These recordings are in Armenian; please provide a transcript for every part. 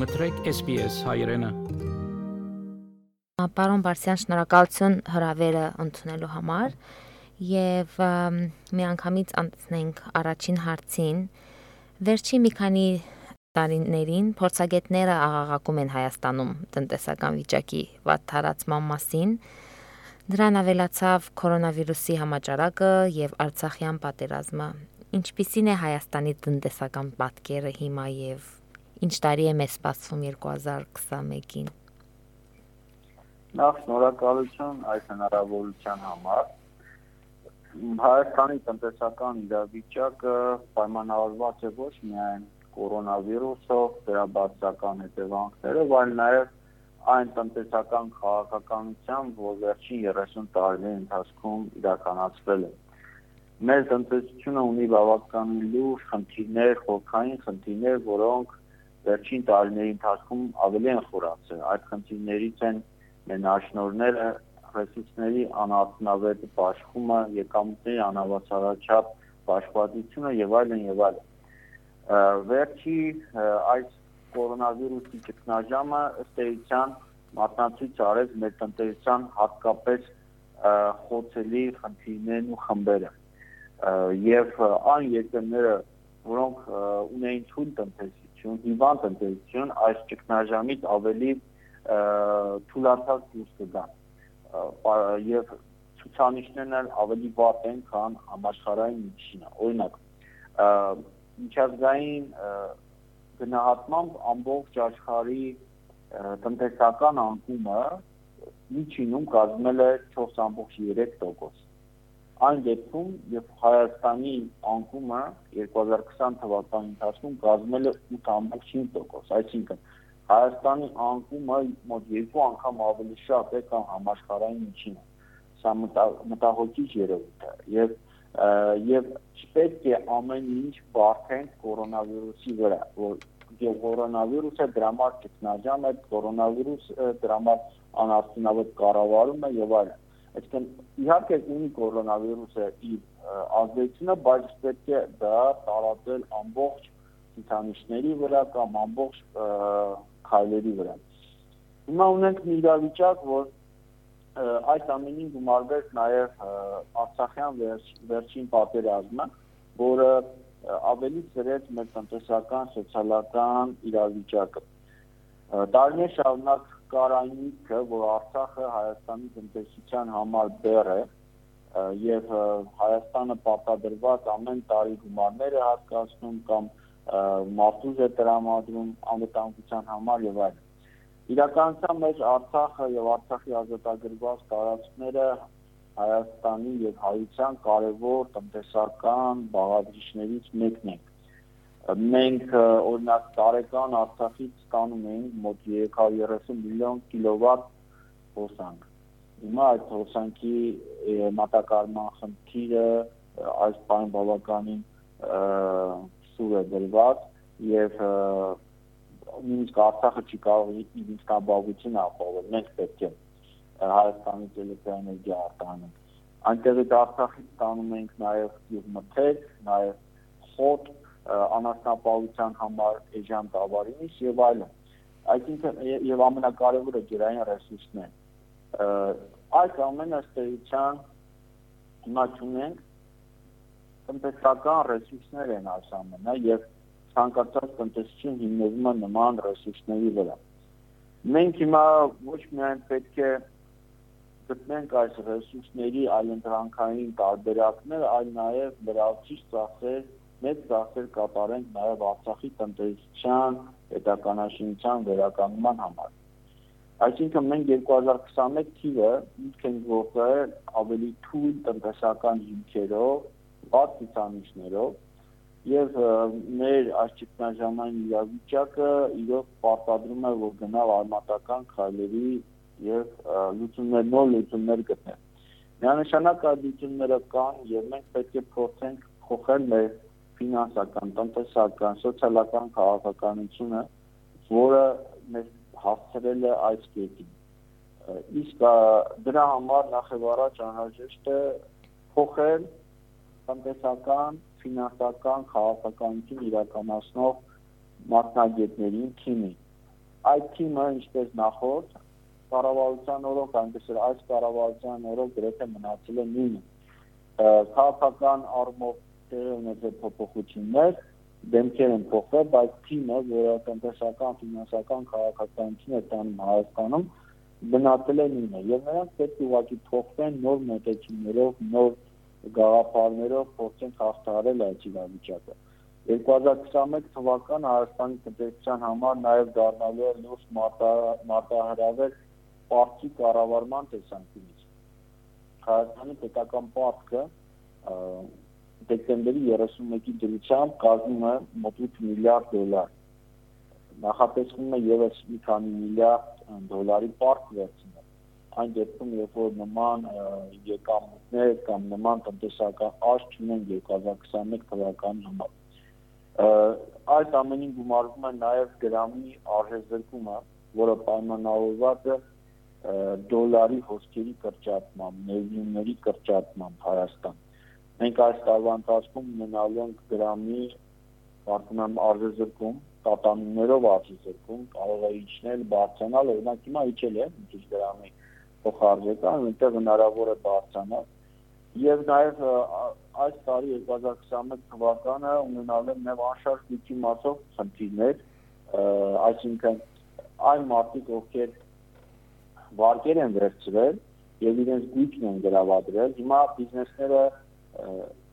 մտրեք SPS հայրենը։ Պարոն Բարսյան, շնորհակալություն հրավերը ընդունելու համար եւ մի անգամից անցնենք առաջին հարցին։ Վերջի մի քանի տարիներին փորձագետները աղաղակում են Հայաստանում տնտեսական վիճակի վատ տարածման մասին։ Դրան ավելացավ կորոնավիրուսի համաճարակը եւ Արցախյան պատերազմը։ Ինչպիսին է Հայաստանի տնտեսական պատկերը հիմա եւ Ինչ տարի է մեզ սպասվում 2021-ին։ Նախ շնորհակալություն այս հնարավորության համար։ Հայաստանի տնտեսական իրավիճակը պայմանավորված է ոչ միայն կորոնավիրուսով, դրա բացական հետևանքներով, այլ նաև այն տնտեսական քաղաքականությամբ, որ վերջին 30 տարիների ընթացքում իրականացվել է։ Մեր տնտեսությունը ունի բավականին լուրջ խնդիրներ, խորքային խնդիրներ, որոնք վերջին տարիների ընթացքում ավելի են խորացել։ Այդ խնդիրներից են մենաշնորները, ռեսուրսների անարդյունավետ բաշխումը, եկամուտների անհավասարաչափ բաշխվածությունը եւ այլն եւ այլն։ Վերջի այս կորոնավիրուսի ճգնաժամը ըստ էության մատնացույց արեց մեր տնտեսության հատկապես խոցելի խնդիրներն ու խմբերը եւ այն երկրները որոնք ունեին թույլ տնտեսի տնտեսություն, հիվանդ տնտեսություն այս ճգնաժամից ավելի թույլատրած դուրս կգան եւ ցուցանիշներն էլ ավելի վատ են, քան համաշխարհային միջինը։ Օրինակ, միջազգային գնահատմամբ ամբողջ աշխարհի տնտեսական անկումը միջինում կազմել է 4.3% Այն դեպքում, երբ Հայաստանի անկումը 2020 թվականի ընթացքում կազմել է 8.5%, այսինքն Հայաստանի անկումը մոտ երկու անգամ ավելի շատ է, քան համաշխարհային միջինը։ Սա մտահոգիչ երևույթ է եւ եւ չպետք է ամեն ինչ բարթենք կորոնավիրուսի վրա, որ եւ կորոնավիրուսը դրամար ճգնաժամ է, կորոնավիրուսը դրամար անարդյունավետ կառավարում է եւ այլն Այսինքն իհարկե ունի կորոնավիրուսը իր ազդեցությունը, բայց պետք է դա տարածել ամբողջ ցուցանիշների վրա կամ ամբողջ քայլերի վրա։ Հիմա ունենք մի իրավիճակ, որ այս ամենին գումարվեց նաև Արցախյան վերջ, վերջին պատերազմը, որը ավելի ծրեց մեր տնտեսական, սոցիալական իրավիճակը։ Տարիներ շարունակ կարանիքը, որ Արցախը Հայաստանի տնտեսության համար բեռ է եւ Հայաստանը պարտադրված ամեն տարի գումարներ է հատկացնում կամ մարտուզ է տրամադրում անվտանգության համար եւ այլն։ Իրականության մեջ Արցախը եւ Արցախի ազատագրված տարածքները Հայաստանի եւ հայության կարևոր տնտեսական բաղադրիչներից մեկն են մենք օրինակ տարեկան Արցախից ստանում էինք մոտ 330 միլիոն կիլովատ հոսանք։ Հիմա այդ հոսանքի մատակարարման խնդիրը այս բան բավականին սուր է դրված եւ նույնիսկ Արցախը չի կարող իր ինքնաբավություն ապահովել։ Մենք պետք է Հայաստանից էլեկտրոէներգիա արտահանենք։ Այնտեղից Արցախից ստանում ենք նաեւ գյուղմթերք, նաեւ խոտ, անասնապահության համար էժան տավարինից եւ այլն։ Այսինքն եւ ամենակարևորը ջրային ռեսուրսներ։ Այս ամենը ստեյության հիմա ունենք տնտեսական ռեսուրսներ են այս ամենը եւ ցանկացած տնտեսություն հիմնվում է նման ռեսուրսների վրա։ Մենք հիմա ոչ միայն պետք է գտնենք այս ռեսուրսների այլընտրանքային տարբերակներ, այլ նաև լրացիչ ծախսեր մեծ ծախսեր կատարենք նաև Արցախի տնտեսության պետականաշինության վերականգնման համար։ Այսինքն մենք 2021 թիվը ինք ենք գործել ավելի թույլ տնտեսական հիմքերով, բաց ցուցանիշներով եւ մեր այս ճգնաժամային իրավիճակը իրոք պարտադրում է որ գնալ արմատական քայլերի եւ լուծումներ նոր լուծումներ գտնել։ Միանշանակ այդ լուծումները կան եւ մենք պետք է փորձենք փոխել մեր ֆինանսական, տնտեսական, սոցիալական քաղաքականությունը, որը մեզ հասցրել է այս կետին։ Իսկ դրա համար նախ եւ առաջ անհրաժեշտ է փոխել տնտեսական, ֆինանսական քաղաքականություն իրականացնող մասնագետների թիմի, այդ թիմը ինչպես նախորդ կառավարության օրոք, այնպես էլ այս կառավարության օրոք գրեթե մնացել է նույնը։ Քաղաքական առումով տեղի ունեցել փոփոխություններ, դեմքեր են փոխվել, բայց թիմը, որը տնտեսական, ֆինանսական քաղաքականություն է տանում Հայաստանում, մնացել է նույնը։ Եվ նրանք պետք է ուղղակի փոխվեն նոր մոտեցումներով, նոր գաղափարներով փորձեն հաղթահարել այդ իրավիճակը։ 2021 թվականը Հայաստանի տնտեսության համար նաև դառնալու է լուրջ մարտահրավեր պարտքի կառավարման տեսանկյունից։ Հայաստանի պետական պարտքը դեկտեմբերի 31-ի դրությամբ կազմում է մոտ 8 միլիարդ դոլար։ Նախատեսվում է եւս մի քանի միլիարդ դոլարի պարկ վերցնել այն դեպքում երբ որ նման եկամուտներ կամ նման տնտեսական աճ չունեն 2021 թվականի համար այդ ամենին գումարվում է նաև գրամի արժեզրկումը, որը պայմանավորված է դոլարի հոսքերի կրճատմամբ, ներդրումների կրճատմամբ Հայաստան։ Մենք այս տարվա ընթացքում ունենալու ենք գրամի պարտանամ արժեզրկում, տատանումներով արժեզրկում, կարող է իջնել, բարձրանալ, օրինակ հիմա իջել է քիչ գրամի փոխարժեքը, այնտեղ հնարավոր է բարձրանալ եւ նաեւ այս տարի 2021 թվականը ունենալ են նաեւ անշարժ գույքի մասով խնդիրներ, այսինքն այն մարդիկ, ովքեր վարկեր են վերցրել եւ իրենց գույքն են գրավադրել, հիմա բիզնեսները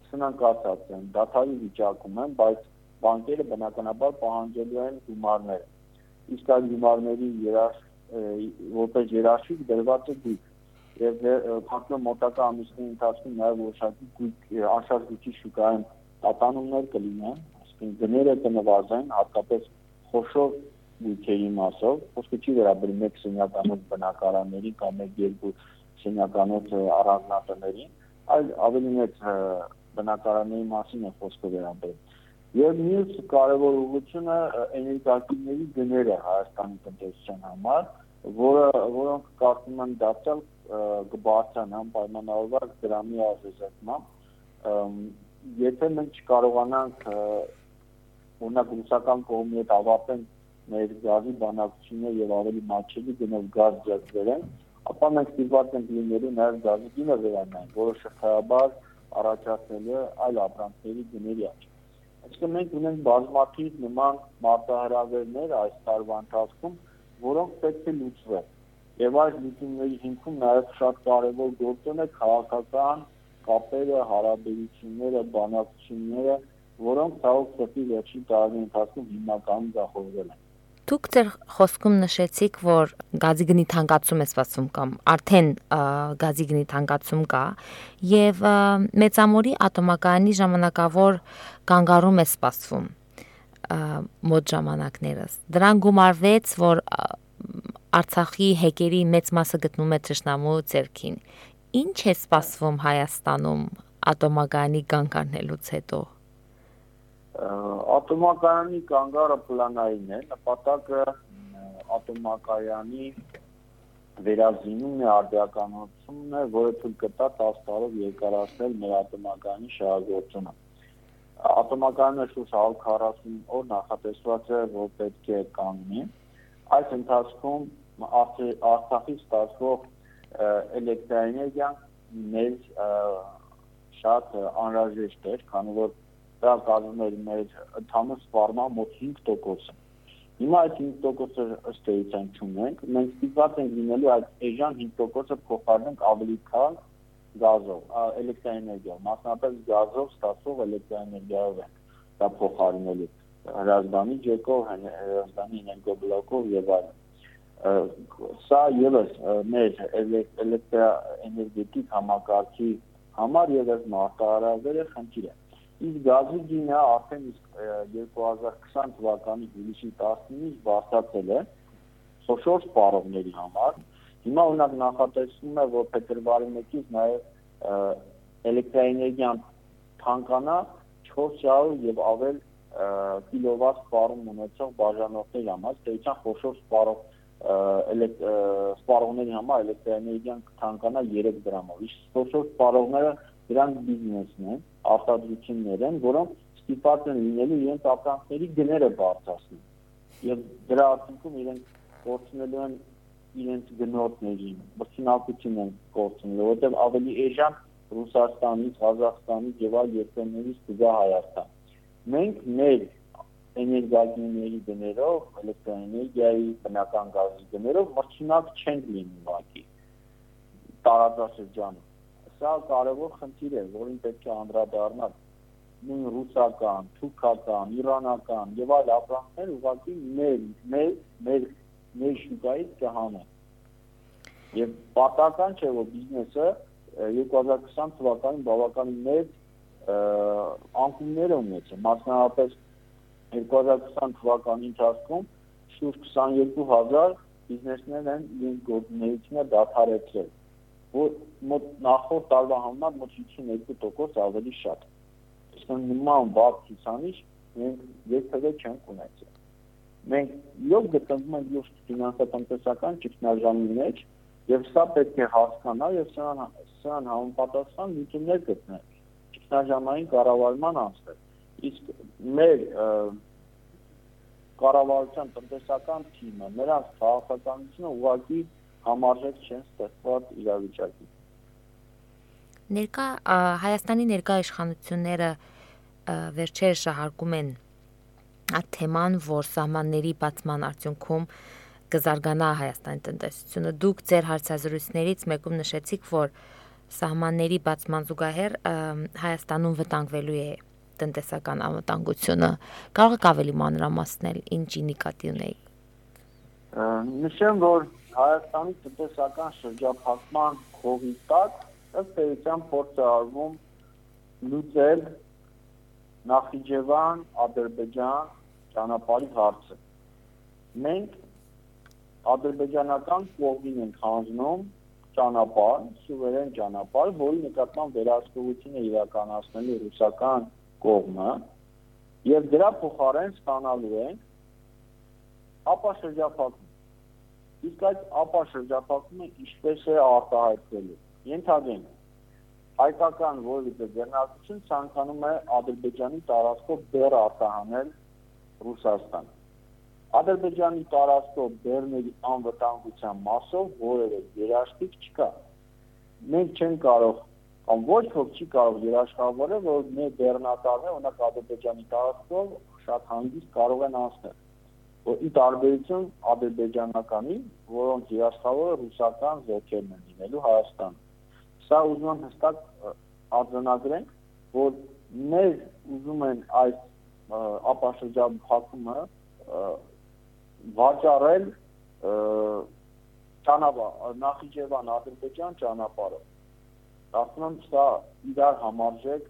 սնանկացած են, դաթարի վիճակում են, բայց բանկերը բնականաբար պահանջելու են գումարներ։ Իսկ այդ գումարների երաշ որպես երաշխիք դրված է գույք եւ փակնո մոտակա ամիսների ընթացքում նաեւ որոշակի անշարժ գույքի շուկայում տատանումներ կլինեն, այսինքն գները կնվազեն, հատկապես խոշոր գույքերի մասով, խոսքը չի վերաբերում մեկ սենյականոց բնակարանների կամ մեկ երկու սենյականոց առանձնատների, այլ ավելի մեծ բնակարանների մասին է խոսքը վերաբերում։ Եվ մյուս կարևոր ուղղությունը էներգակիրների գները Հայաստանի տնտեսության համար, որը որոնք կարծում եմ դարձյալ կբարձրանան պայմանավորված դրամի արժեզրկմամբ եթե մենք չկարողանանք օրինակ ռուսական կողմի հետ ավարտենք մեր գազի բանակցությունները եւ ավելի մատչելի գնով գազ ձեռք բերեն, ապա մենք ստիպված ենք լինելու նաեւ գազի գինը վերանալ, որը շղթայաբար առաջացնելու այլ ապրանքների գների աճ։ Այսինքն մենք ունենք բազմաթիվ նման մարտահրավերներ այս տարվա ընթացքում, որոնք պետք է լուծվեն Եվ այս լուծումների հիմքում նաև շատ կարևոր գործոն է քաղաքական կապերը, հարաբերությունները, բանակցությունները, որոնք ցավոք սրտի վերջին տարի ընթացքում հիմնականում ձախողվել են։ Դուք ձեր խոսքում նշեցիք, որ գազի գնի թանկացում է սպասում կամ արդեն գազի գնի թանկացում կա եւ մեծամորի ատոմակայանի ժամանակավոր կանգառում է սպասվում մոտ ժամանակներս։ Դրան գումարվեց, որ Արցախի հեկերի մեծ մասը գտնում է ճշնամու ցերքին։ Ինչ է սպասվում Հայաստանում ատոմակայանի կանգառնելուց հետո։ Ատոմակայանի կանգառը պլանային է, նպատակը ատոմակայանի վերազինումն է, արդիականությունն է, որը թույլ կտա 10 տարով երկարացնել մեր ատոմակայանի շահագործումը։ Ատոմակայանը շուրջ 140 օր նախատեսված է, որ պետք է կանգնի Այս ընթացքում Արցախից ստացվող էլեկտրակայանը մեզ շատ անհրաժեշտ էր, քանի որ դա կազմում էր մեր ընդհանուր սպառման մոտ 5%-ը։ Հիմա այդ 5%-ը ըստ էության չունենք, մենք ստիպված ենք լինելու այդ էժան 5%-ը փոխարինենք ավելի քան գազով, էլեկտրակայանով, մասնապես գազով ստացող էլեկտրակայանով ենք դա փոխարինելու հրազդանի ջեկով, հրազդանի էներգոբլոկով եւ այլն։ Սա եւս մեր էլեկտրաէներգետիկ համակարգի համար եւս մարտահրավեր է խնդիր է։ Իսկ գազի գինը արդեն իսկ 2020 թվականի հուլիսի 19-ից բարձրացել է խոշոր սպառողների համար։ Հիմա օրինակ նախատեսվում է, որ փետրվարի 1-ից նաև էլեկտրաէներգիան թանկանա 400 եւ ավել կիլովատ սպառում ունեցող բաժանորդների համար, դեպքան խոշոր սպառող սպառողների համար էլեկտրոէներգիան կթանկանա 3 դրամով։ Իսկ խոշոր սպառողները դրանք բիզնեսն են, արտադրություններ են, որոնք ստիպված են լինելու իրենց ապրանքների գները բարձրացնել։ եւ դրա արդյունքում իրենք կորցնելու են իրենց գնորդներին, բրցունակություն են կորցնելու, որտեղ ավելի էժան Ռուսաստանից, Ղազախստանից եւ այլ երկրներից կգա Հայաստան։ Մենք մեր էներգիաների գներով, էլեկտրոէներգիայի, բնական գազի գներով մրցունակ չենք լինի ուղղակի տարածաշրջանում։ Սա կարևոր խնդիր է, որին պետք է անդրադառնալ նույն ռուսական, թուրքական, իրանական եւ այլ ապրանքներ ուղղակի մեր մեր մեր մեր շուկայից կհանեն։ Եվ պատահական չէ, որ բիզնեսը 2020 թվականին բավականին մեծ անկումներ ունեցել, մասնավորապես 2020 թվականի ընթացքում շուրջ 22000 բիզնեսներ են իրենց գործունեությունը դադարեցրել, որ մոտ նախորդ տարվա համեմատ մոտ 52% ավելի շատ։ Իսկ նման բաց ցուցանիշ մենք երբևէ չենք ունեցել։ Մենք լավ գտնվում ենք լուրջ ֆինանսատնտեսական ճգնաժամի մեջ, եւ սա պետք է հասկանալ եւ սրան սրան համապատասխան լուծումներ գտնել ճգնաժամային կառավարման անձը իսկ մեր կառավարության տնտեսական թիմը, նրանց քաղաքականությունը ուղղակի համարժեք չեն ստեղծված իրավիճակի։ Ներկա Հայաստանի ներկա իշխանությունները վերջերս շահարկում են այդ թեման, որ սահմանների բացման արդյունքում կզարգանա Հայաստանի տնտեսությունը։ Դուք ձեր հարցազրույցներից մեկում նշեցիք, որ սահմանների բացման զուգահեռ Հայաստանում վտանգվելու է տնտեսական անվտանգությունը։ Կարող եք ավելի մանրամասնել ինչի նկատի ունեիք։ Նշեմ, որ Հայաստանի տնտեսական շրջափակման խողի տակ ըստ էության փորձ է արվում լուծել Նախիջևան, Ադրբեջան ճանապարհի հարցը։ Մենք ադրբեջանական կողմին ենք հանձնում ճանապարհ, սուվերեն ճանապարհ, որի նկատմամբ վերահսկողություն է իրականացնելու ռուսական կողմը եւ դրա փոխարեն ստանալու ենք ապաշրջափակում։ Իսկ այդ ապաշրջափակումը ինչպես է արտահայտվելու։ Ենթադրենք հայկական որևէ ձեռնարկություն ցանկանում է Ադրբեջանի տարածքով բեռ արտահանել Ռուսաստան։ Ադրբեջանի տարածքով բեռների անվտանգության մասով որևէ երաշխիք չկա։ Մենք չենք կարող կամ ոչ ոք չի կարող երաշխավորել, որ մեր բեռնատարները օրինակ Ադրբեջանի տարածքով շատ հանգիստ կարող են անցնել։ ի տարբերություն ադրբեջանականի, որոնց երաշխավորը ռուսական զորքերն են լինելու Հայաստանում։ Սա ուզում եմ հստակ արձանագրենք, որ մեր ուզում են այս ապաշրջափակումը վաճառել ճանապարհ Նախիջևան Ադրբեջան ճանապարհով ասում եմ սա իրար համարժեք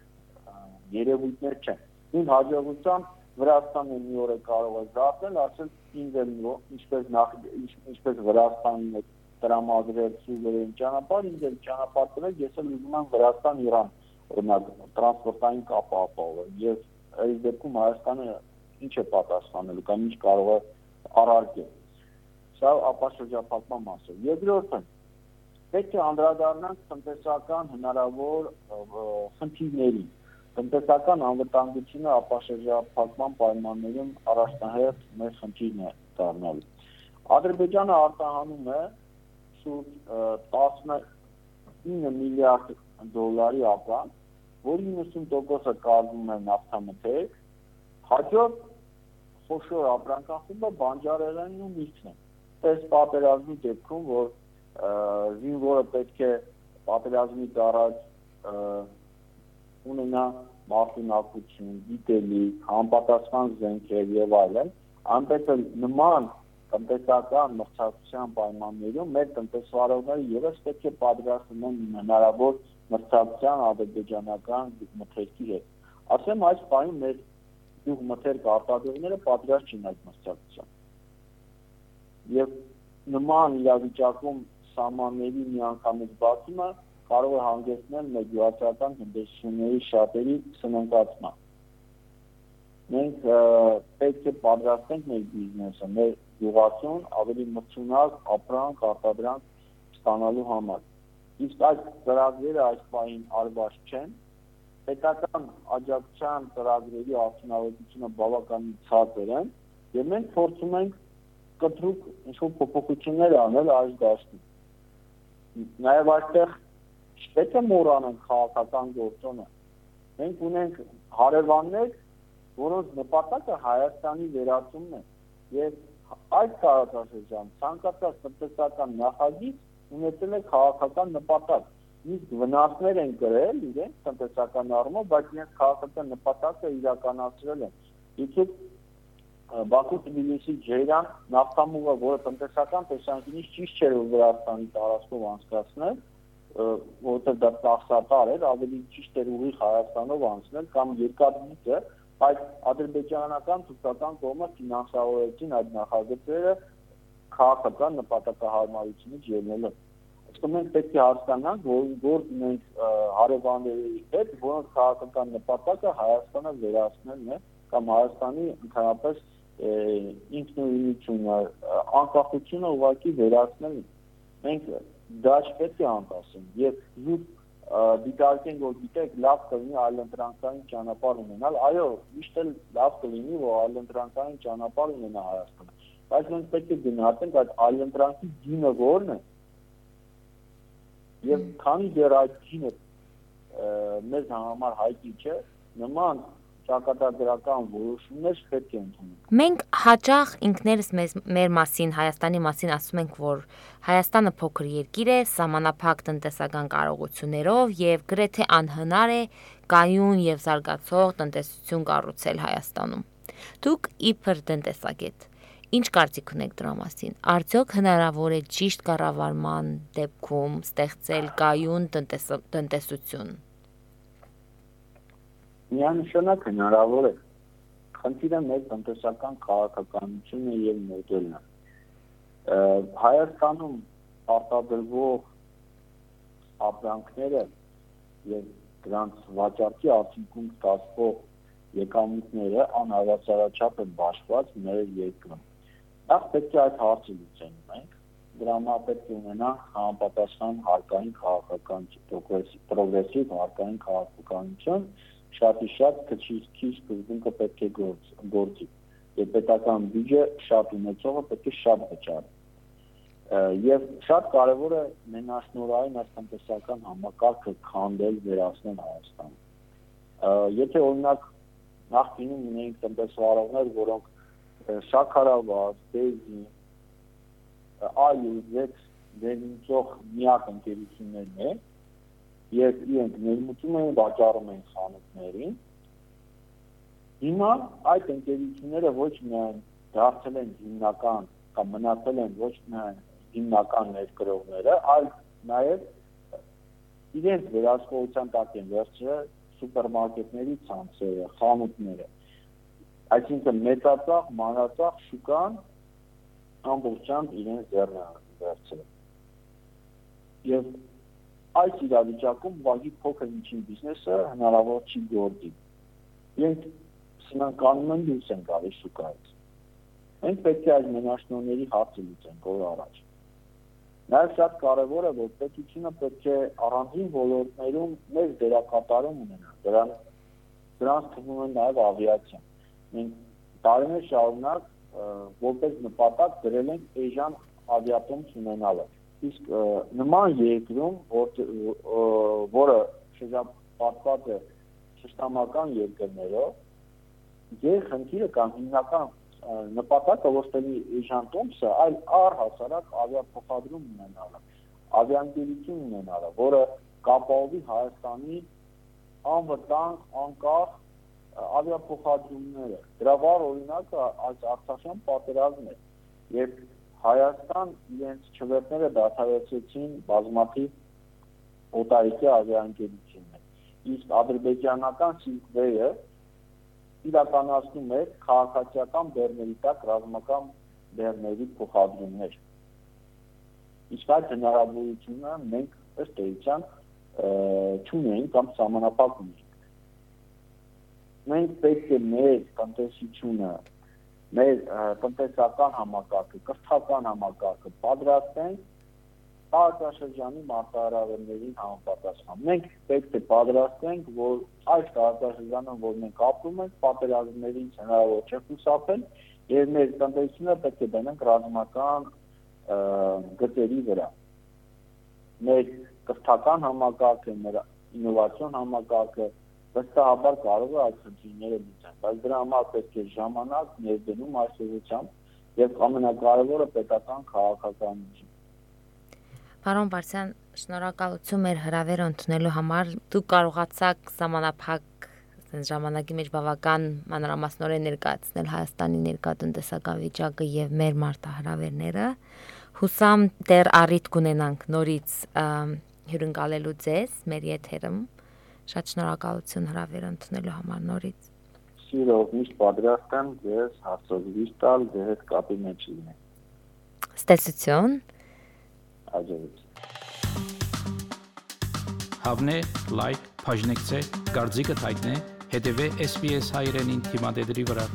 երևույթներ չեն։ Իմ հաջողությամբ Վրաստանը մի օր է կարող է զարթել, ասել ինձ ինչպես նախ ինչպես Վրաստանին է տրամադրել սուվերեն ճանապարհ, ինձ էլ ճանապարհ տվել, ես էլ ուզում եմ Վրաստան-Իրան օրինակ տրանսպորտային կապ ապահովել եւ այս դեպքում Հայաստանը ինչ է պատասխանելու կամ ինչ կարող է առարկել։ Սա ապաշրջափակման մասը։ Երկրորդը պետք է անդրադառնանք տնտեսական հնարավոր խնդիրներին։ Տնտեսական անվտանգությունը ապաշրջափակման պայմաններում առաջնահերթ մեր խնդիրն է դառնալու։ Ադրբեջանը արտահանում է շուրջ 19 միլիարդ դոլարի ապրանք, որի 90%-ը կազմում է նավթամթերք, հաջորդ խոշոր ապրանքախումբը բանջարեղենն ու միրգն է։ Այս պատերազմի դեպքում, որ զինվորը պետք է պատերազմից առաջ ունենա մասնակցություն, գիտելիք, համապատասխան զենքեր եւ այլն, այնպես էլ նման տնտեսական մրցակցության պայմաններում մեր տնտեսվարողները եւս պետք է պատրաստվեն հնարավոր մրցակցության ադրբեջանական մթերքի հետ։ Ասեմ այս պայմանը մեր գյուղ մթերք արտադրողները պատրաստ չեն այդ մրցակցության։ Եվ նման իրավիճակում սահմանների միանգամից բացումը կարող է հանգեցնել մեր գյուղացիական տնտեսությունների շատերի սնանկացման։ Մենք պետք է պատրաստենք մեր բիզնեսը, մեր գյուղացուն ավելի մրցունակ ապրանք արտադրանք ստանալու համար։ Իսկ այդ ծրագրերը այս պահին արված չեն, պետական աջակցության ծրագրերի արդյունավետությունը բավականին ցածր է, եւ մենք փորձում ենք կտրուկ ինչ-որ փոփոխություններ անել այս դաշտում։ Նաեւ այստեղ չպետք է մոռանանք քաղաքական գործոնը։ Մենք ունենք հարևաններ, որոնց նպատակը Հայաստանի վերածումն է եւ այս տարածաշրջան ցանկացած տնտեսական նախագիծ ունեցել է քաղաքական նպատակ իսկ վնասներ են կրել իրենք տնտեսական առումով, բայց իրենց քաղաքական նպատակը իրականացրել են։ Իցուք Բաքու-Թբիլիսի Ջեյրան նավթամուղը, որը տնտեսական տեսանկյունից ճիշտ չէր Վրաստանի տարածքով անցկացնել, որովհետև դա տախսատար էր, ավելի ճիշտ էր ուղիղ Հայաստանով անցնել կամ երկաթգիծը, բայց ադրբեջանական թուրքական կողմը ֆինանսավորեցին այդ նախագծերը քաղաքական նպատակահարմարությունից ելնելով իսկ մենք պետք է հասկանանք, որ որ մենք հարևանների հետ, որոնց քաղաքական նպատակը Հայաստանը վերացնելն է կամ Հայաստանի ընդհանրապես ինքնուրույնությունը, անկախությունը ուղղակի վերացնելն է։ Մենք դա չպետք է անտասենք եւ զուտ դիտարկենք որ գիտեք լավ կլինի այլընտրանքային ճանապարհ ունենալ այո միշտ էլ լավ կլինի որ այլընտրանքային ճանապարհ ունենա Հայաստանը բայց մենք պետք է գնահատենք այդ այլընտրանքի գինը որն է Եվ քանի դեռ այդ քինը մեզ համար հայտնի չէ, նման ճակատագրական որոշումներ պետք է ընդունենք։ Մենք հաճախ ինքներս մեզ մեր մասին, Հայաստանի մասին ասում ենք, որ Հայաստանը փոքր երկիր է, սահմանափակ տնտեսական կարողություններով եւ գրեթե անհնար է կայուն եւ զարգացող տնտեսություն կառուցել Հայաստանում։ Դուք իբր տնտեսագետ Ինչ կարծիք ունեք դրա մասին։ Արդյոք հնարավոր է ճիշտ կառավարման դեպքում ստեղծել կայուն տնտեսություն։ Միանշանակ հնարավոր է։ Խնդիրը մեր տնտեսական քաղաքականությունը եւ մոդելն է։ Հայաստանում արտադրվող ապրանքները եւ դրանց վաճառքի արդյունքում ստացվող եկամուտները անհավասարաչափ են բաշխված մեր երկրում Նախ պետք է այդ հարցը լուծենք մենք։ Դրա համար պետք է ունենանք համապատասխան հարկային քաղաքական պրոգրեսիվ հարկային քաղաքականություն, շատի շատ քիչ քիչ սկզբունքը պետք է գործի։ Եվ պետական բյուջե շատ ունեցողը պետք է շատ վճարի եւ շատ կարեւոր է մենաշնորհային այս տնտեսական համակարգը քանդել վերացնել Հայաստան։ Եթե օրինակ նախկինում ունեինք տնտեսվարողներ, որոնք շաքարավազ, բեզին, այլ դերնցող միակ ընկերություններն են եւ իրենք ներմուծում են վաճառում են խանութներին հիմա այդ ընկերությունները ոչ միայն դարձել են հիմնական կամ մնացել են ոչ միայն հիմնական ներկրողները, այլ նաև իրենց վերահսկողության տակ են վերցրել սուպերմարկետների ցանցերը, խանութները այսինքն մեծածախ, մանրածախ շուկան ամբողջությամբ իրենց ձեռն վերցրել։ Եվ այս իրավիճակում ուղղակի փոքր միջին բիզնեսը հնարավոր չի գործի։ Իրենք սնանկանում են դուրս են գալիս շուկայից։ Մենք պետք է այս մենաշնորհների հարցը լուծենք օր առաջ։ Նաև շատ կարևոր է, որ պետությունը պետք է առանձին ոլորտներում մեծ դերակատարում ունենա։ Դրան դրանց թվում է նաև ավիացիան մենք տարիներ շարունակ որպես նպատակ դրել ենք Էժան ավիատոմս ունենալը։ Իսկ նման երկրում, որ որը շրջապատված է շշտամական երկրներով, դեր խնդիրը կամ հիմնական նպատակը ոչ թե Էժան տոմսը, այլ առհասարակ ավիափոխադրում ունենալը, ավիաընկերություն ունենալը, որը կապահովի Հայաստանի անվտանգ, անկախ ավիափոխադրումները։ Դրա վառ օրինակը այս Արցախյան պատերազմն է, երբ Հայաստան իրենց չվերթները դադարեցրեցին բազմաթիվ օտարիկի ավիաընկերություններ։ Իսկ ադրբեջանական Silkway-ը իրականացնում է քաղաքացիական բեռների տակ ռազմական բեռների փոխադրումներ։ Իսկ այդ հնարավորությունը մենք ըստ էության չունենք կամ սահմանափակ ունենք մենք պետք է մեր տնտեսությունը, մեր տնտեսական համակարգը, կրթական համակարգը պատրաստենք տարածաշրջանի մարտահրավերներին համապատասխան։ Մենք պետք է պատրաստենք, որ այս տարածաշրջանում, որ մենք ապրում ենք, պատերազմներից հնարավոր չէ խուսափել Եվ մեր տնտեսությունը պետք է դնենք ռազմական գծերի վրա։ Մեր կրթական համակարգը, մեր ինովացիոն համակարգը վստահաբար կարող է այդ խնդիրները լուծել, բայց դրա համար պետք է ժամանակ, ներդնում այս ուղղությամբ եւ ամենակարևորը պետական քաղաքականություն։ Պարոն Բարսյան, շնորհակալություն մեր հրավերը ընդունելու համար։ Դուք կարողացաք սահմանափակ այս ժամանակի մեջ բավական մանրամասնորեն ներկայացնել Հայաստանի ներկայտնտեսական վիճակը եւ մեր մարտահրավերները։ Հուսամ դեռ առիթ կունենանք նորից հյուրընկալելու ձեզ մեր եթերում։ Շատ շնորհակալություն հրավերը ընդունելու համար նորից։ Սիրով միշտ պատրաստ եմ ձեզ հարցազրույց տալ, ձեր հետ կապի մեջ լինել։ Ստեսություն։ Աջակցություն Հավնե, լայք, բաժնեկցե, դարձիկը թայտնե, հետեւե SPS հայրենին թիմադեդի վրա։